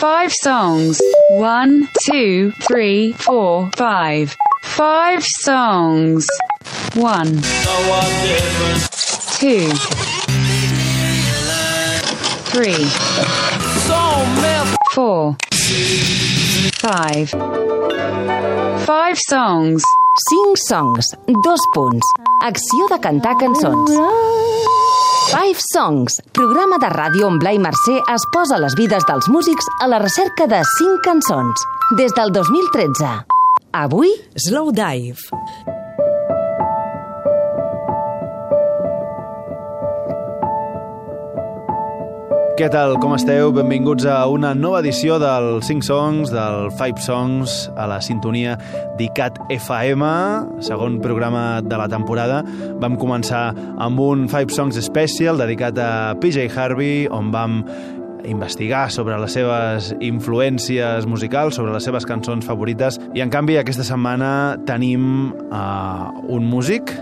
Five songs. One, two, three, four, five. Five songs. One. Two. Three. Four. Five. Five songs. Cinc songs, dos punts. Acció de cantar cançons. Five Songs, programa de ràdio on Blai Mercè es posa les vides dels músics a la recerca de cinc cançons. Des del 2013. Avui, Slow Dive. Què tal, com esteu? Benvinguts a una nova edició del 5 Songs, del 5 Songs, a la sintonia d'ICAT FM, segon programa de la temporada. Vam començar amb un 5 Songs Special dedicat a PJ Harvey, on vam investigar sobre les seves influències musicals, sobre les seves cançons favorites, i en canvi aquesta setmana tenim uh, un músic,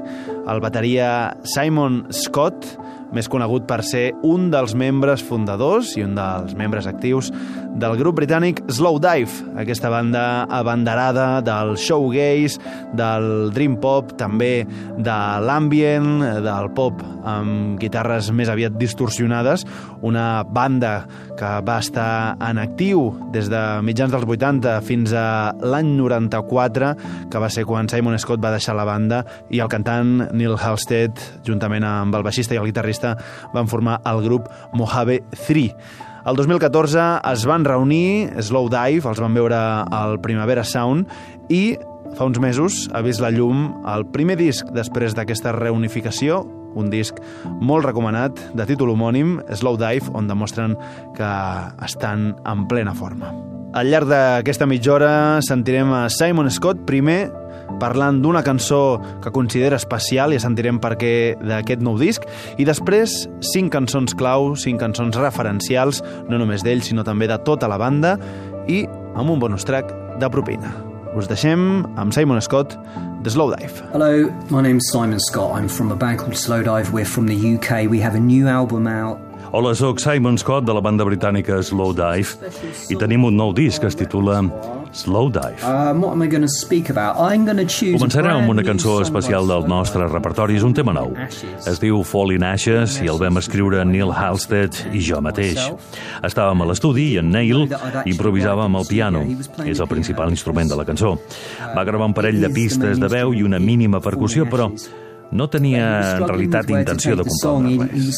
el bateria Simon Scott, més conegut per ser un dels membres fundadors i un dels membres actius del grup britànic Slow Dive, aquesta banda abanderada del showgaze, del dream pop, també de l'ambient, del pop amb guitarres més aviat distorsionades, una banda que va estar en actiu des de mitjans dels 80 fins a l'any 94, que va ser quan Simon Scott va deixar la banda i el cantant Neil Halstead, juntament amb el baixista i el guitarrista, van formar el grup Mojave 3. El 2014 es van reunir, Slow Dive, els van veure al Primavera Sound i fa uns mesos ha vist la llum el primer disc després d'aquesta reunificació, un disc molt recomanat, de títol homònim, Slow Dive, on demostren que estan en plena forma. Al llarg d'aquesta mitja hora sentirem a Simon Scott primer parlant d'una cançó que considera especial, ja sentirem per què d'aquest nou disc, i després cinc cançons clau, cinc cançons referencials, no només d'ell, sinó també de tota la banda, i amb un bonus track de propina. Us deixem amb Simon Scott, The Slow Dive. Hello, my name's Simon Scott. I'm from a band called Slow Dive. We're from the UK. We have a new album out. Hola, sóc Simon Scott de la banda britànica Slow Dive i tenim un nou disc que es titula Slow Dive. Um, what am I going to speak about? I'm going to choose. Començarem amb una cançó especial del nostre repertori, és un tema nou. Es diu Falling Ashes i el vam escriure Neil Halstead i jo mateix. Estàvem a l'estudi i en Neil improvisava amb el piano. És el principal instrument de la cançó. Va gravar un parell de pistes de veu i una mínima percussió, però no tenia en realitat intenció de compondre res.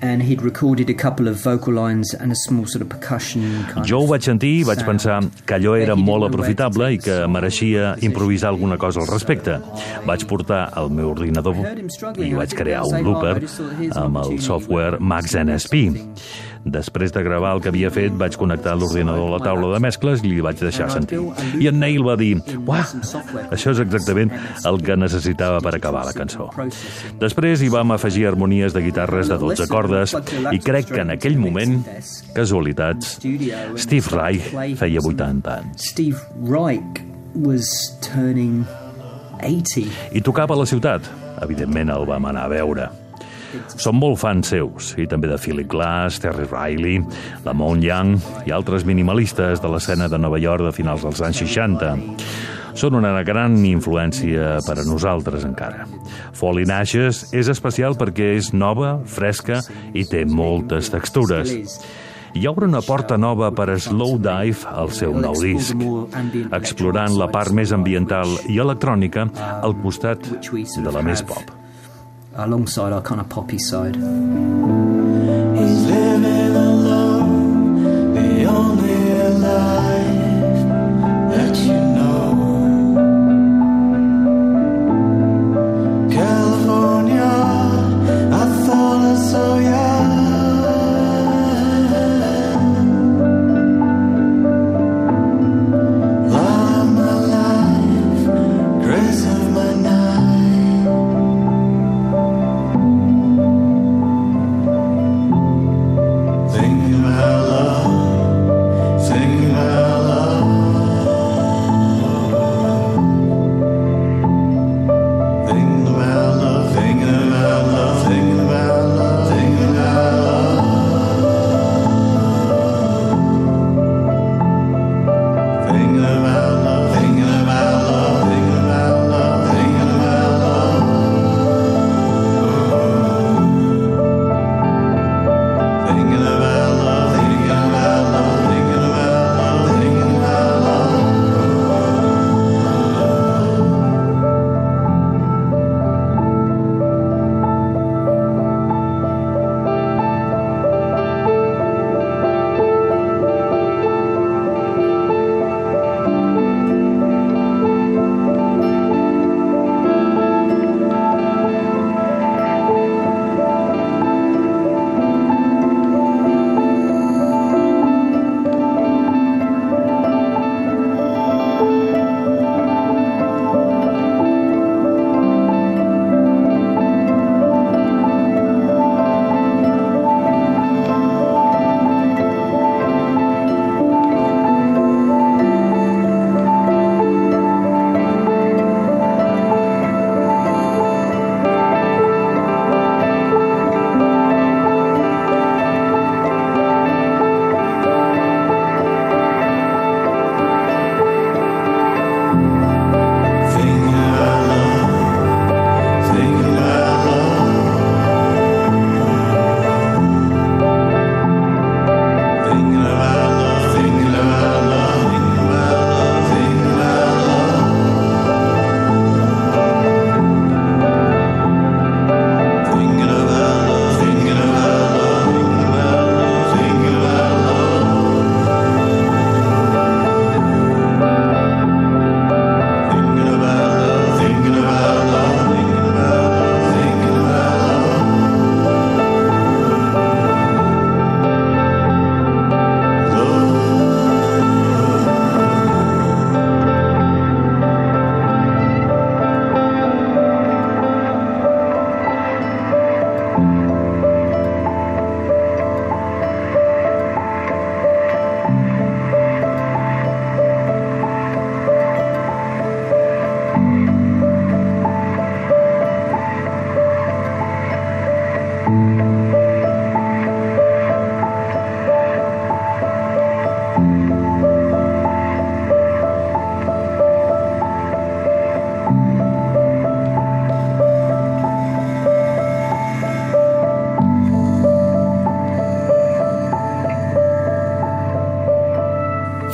And he'd recorded a couple of vocal lines and a small sort of percussion kind Jo ho vaig sentir i vaig pensar que allò era molt aprofitable i que mereixia improvisar alguna cosa al respecte. Vaig portar el meu ordinador i vaig crear un looper amb el software Max NSP. Després de gravar el que havia fet, vaig connectar l'ordinador a la taula de mescles i li vaig deixar sentir. I en Neil va dir, uah, això és exactament el que necessitava per acabar la cançó. Després hi vam afegir harmonies de guitarres de 12 cordes i crec que en aquell moment, casualitats, Steve Reich feia 80 anys. Steve Reich was turning 80. I tocava a la ciutat. Evidentment el vam anar a veure. Som molt fans seus, i també de Philip Glass, Terry Riley, Lamont Young i altres minimalistes de l'escena de Nova York de finals dels anys 60. Són una gran influència per a nosaltres encara. Falling Ashes és especial perquè és nova, fresca i té moltes textures. Hi obre una porta nova per a Slow Dive al seu nou disc, explorant la part més ambiental i electrònica al costat de la més pop. Alongside our kind of poppy side.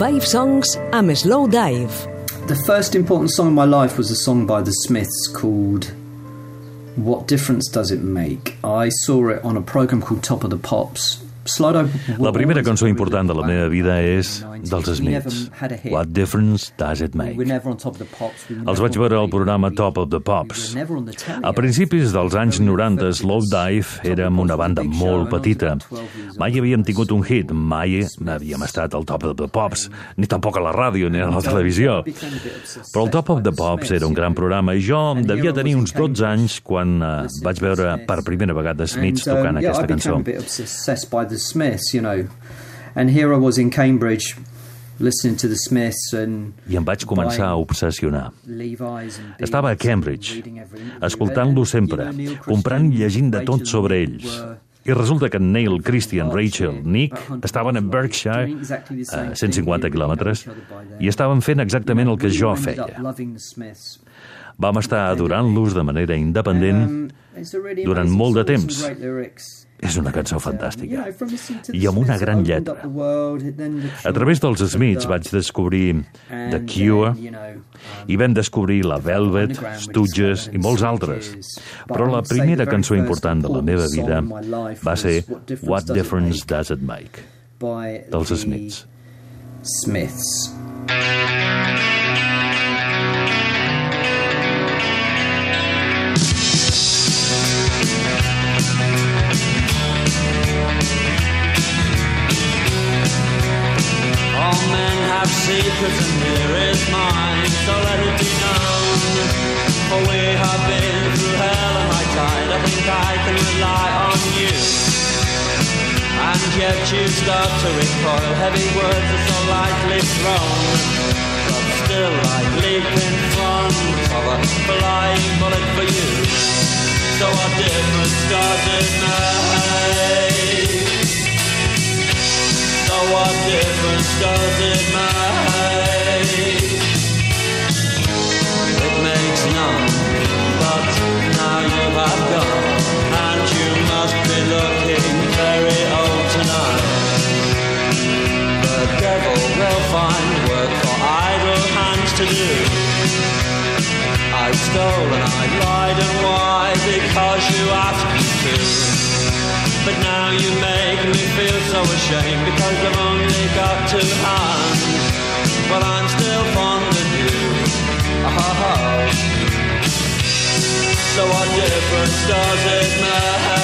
Five Songs amb Slow Dive. The first important song in my life was a song by the Smiths called What Difference Does It Make? I saw it on a program called Top of the Pops. Slido La primera cançó important de la meva vida és dels Smiths. What difference does it make? Els vaig veure al programa Top of the Pops. A principis dels anys 90, Slow Dive érem una banda molt petita. Mai havíem tingut un hit, mai havíem estat al Top of the Pops, ni tampoc a la ràdio ni a la televisió. Però el Top of the Pops era un gran programa i jo devia tenir uns 12 anys quan eh, vaig veure per primera vegada Smiths um, tocant I aquesta cançó. And here I was in Cambridge listening to the Smiths and I em vaig començar a obsessionar. Estava a Cambridge, escoltant-lo sempre, comprant i llegint de tot sobre ells. I resulta que Neil, Christian, Rachel, Nick estaven a Berkshire, a thing. 150 We really quilòmetres, i estaven fent exactament el que jo feia. Vam estar adorant-los de manera independent Um, durant molt de temps. És una cançó fantàstica. I amb una gran lletra. A través dels Smiths vaig descobrir The Cure, um, i vam descobrir la Velvet, Stooges i molts altres. Però la primera cançó important de la meva vida va ser What Difference Does It Make? Dels Smiths. Smiths. To recoil, heavy words are so lightly thrown. But still I leap in front of a flying bullet for you. So what difference it make? So what difference does it make? It makes none, but now you have gone, will find work for idle hands to do. I stole and I lied, and why? Because you asked me to. But now you make me feel so ashamed because I've only got two hands. But I'm still fond of you. Oh. So what difference does it make?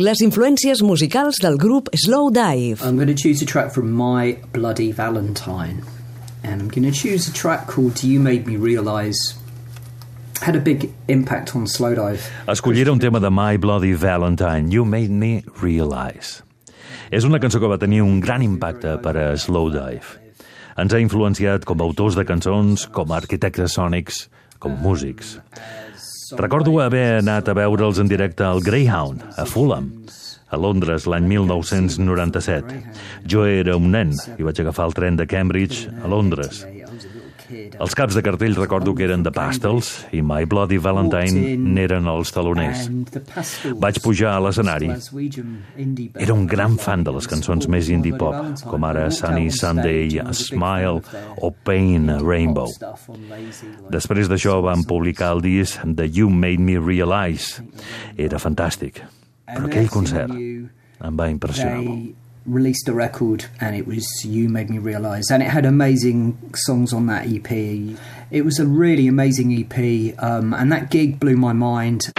Les influències musicals del grup Slow Dive. I'm going to choose a track from My Bloody Valentine. And I'm going to choose a track called You Made Me Realise. Had a big impact on Slowdive. Escolliré un tema de My Bloody Valentine, You Made Me Realize. És una cançó que va tenir un gran impacte per a Slowdive. Ens ha influenciat com a autors de cançons, com a arquitectes sònics, com músics. Recordo haver anat a veure'ls en directe al Greyhound, a Fulham, a Londres l'any 1997. Jo era un nen i vaig agafar el tren de Cambridge a Londres. Els caps de cartell recordo que eren de Pastels i My Bloody Valentine n'eren els taloners. Vaig pujar a l'escenari. Era un gran fan de les cançons més indie pop, com ara Sunny Sunday, A Smile o Pain Rainbow. Després d'això van publicar el disc de You Made Me Realize. Era fantàstic. Però aquell concert em va impressionar molt. Released a record and it was You Made Me Realise and it had amazing songs on that EP. It was a really amazing EP um, and that gig blew my mind.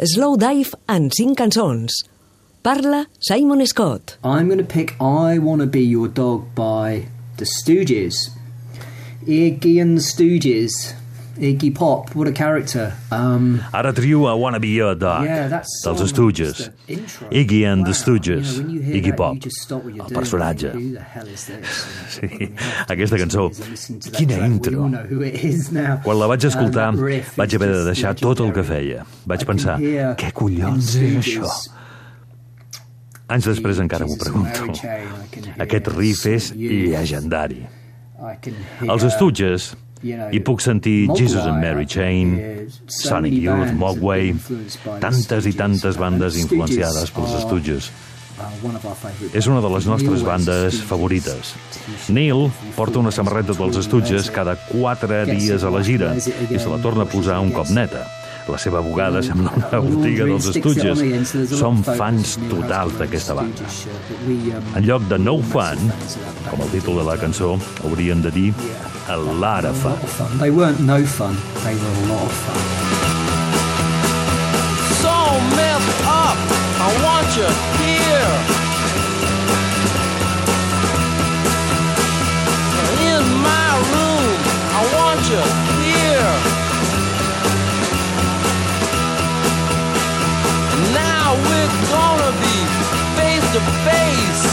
Slow Dive en 5 cançons. Parla Simon Scott. I'm going to pick I Wanna Be Your Dog by The Stooges. Iggy and the Stooges. Iggy Pop, what a character. Um, Ara trio I Wanna Be Your Dog, yeah, that's dels Stooges. Iggy and the Stooges, Iggy Pop, el personatge. Who the hell is this? Sí, aquesta cançó. Quina intro. Quan la vaig escoltar, vaig haver de deixar tot el que feia. Vaig pensar, què collons és això? Anys després encara m'ho pregunto. Aquest riff és llegendari. Els Stooges hi puc sentir Jesus and Mary Chain, Sonic Youth, Mogwai, tantes i tantes bandes influenciades pels Stooges. És una de les nostres bandes favorites. Neil porta una samarreta dels Stooges cada quatre dies a la gira i se la torna a posar un cop neta. La seva bugada sembla una botiga dels Stooges. Som fans totals d'aquesta banda. En lloc de No Fun, com el títol de la cançó, haurien de dir A Lot of Fun. They weren't no fun, they were a lot of fun. so messed up. I want you here. In my room, I want you we're gonna be face to face.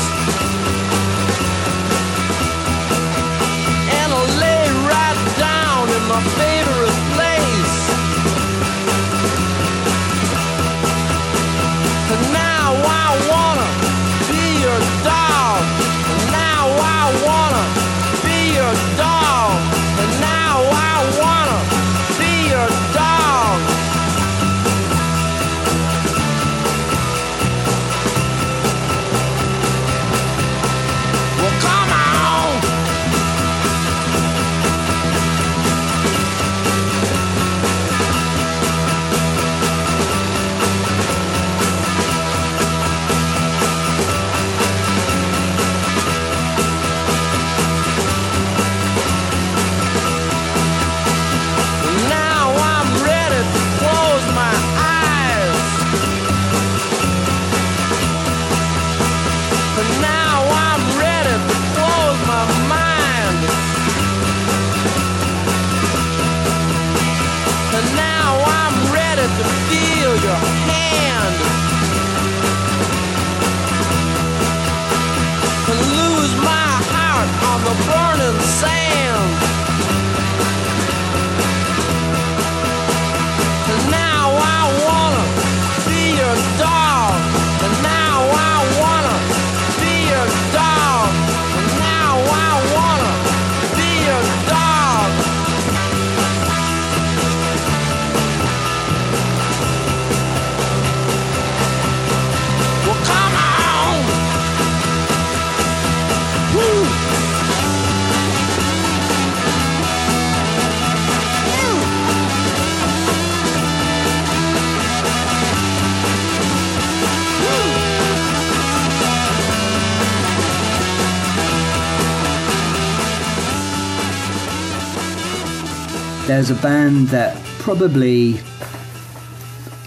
There's a band that probably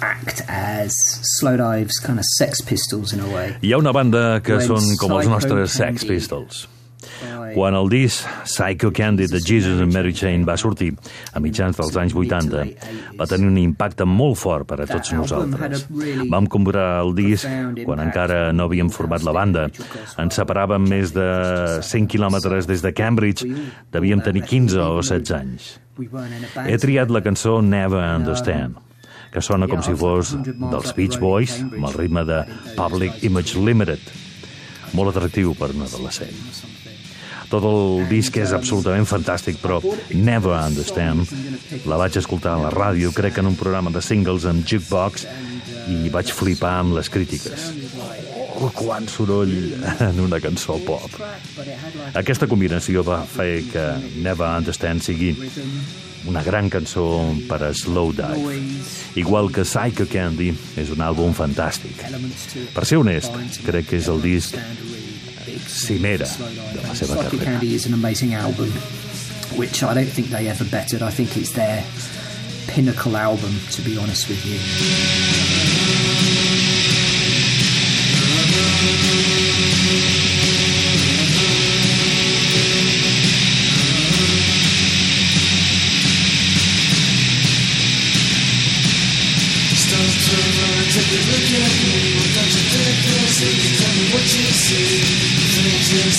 act as Slow Dives kind of Sex Pistols in a way. Hi una banda que When són com els Psycho nostres Sex Pistols. Quan el disc Psycho Candy de Jesus and Mary Chain va sortir a mitjans dels anys 80, va tenir un impacte molt fort per a tots nosaltres. Vam comprar el disc quan encara no havíem format la banda. Ens separàvem més de 100 quilòmetres des de Cambridge. Devíem tenir 15 o 16 anys. He triat la cançó Never Understand, que sona com si fos dels Beach Boys, amb el ritme de Public Image Limited. Molt atractiu per un adolescent. Tot el disc és absolutament fantàstic, però Never Understand la vaig escoltar a la ràdio, crec que en un programa de singles amb Jukebox, i vaig flipar amb les crítiques. Oh, quant soroll en una cançó pop. Aquesta combinació va fer que Never Understand sigui una gran cançó per a Slow Dive. Igual que Psycho Candy és un àlbum fantàstic. Per ser honest, crec que és el disc cimera la Psychic. Candy is an amazing album, which I don't think they ever bettered. I think it's their pinnacle album, to be honest with you.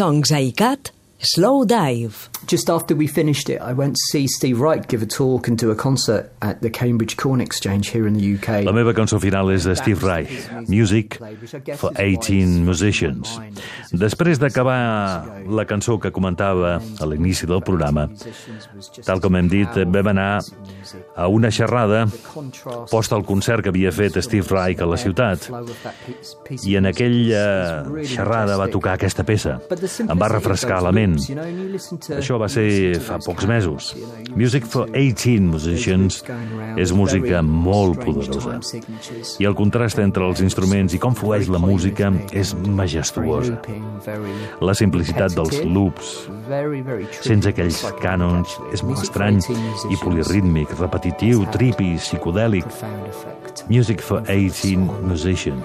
Songs a ICAT, Slow Dive. Just after we finished it, I went to see Steve Wright give a talk and do a concert at the Cambridge Corn Exchange here in the UK. La meva cançó final és de Steve Reich, Music for 18 Musicians. Després d'acabar la cançó que comentava a l'inici del programa, tal com hem dit, vam anar a una xerrada posta al concert que havia fet Steve Reich a la ciutat i en aquella xerrada va tocar aquesta peça. Em va refrescar la ment. Això va ser fa pocs mesos. Music for 18 Musicians és música molt poderosa. I el contrast entre els instruments i com flueix la música és majestuosa. La simplicitat dels loops, sense aquells cànons, és molt estrany i polirítmic, repetitiu, trippy, psicodèlic. Music for 18 Musicians.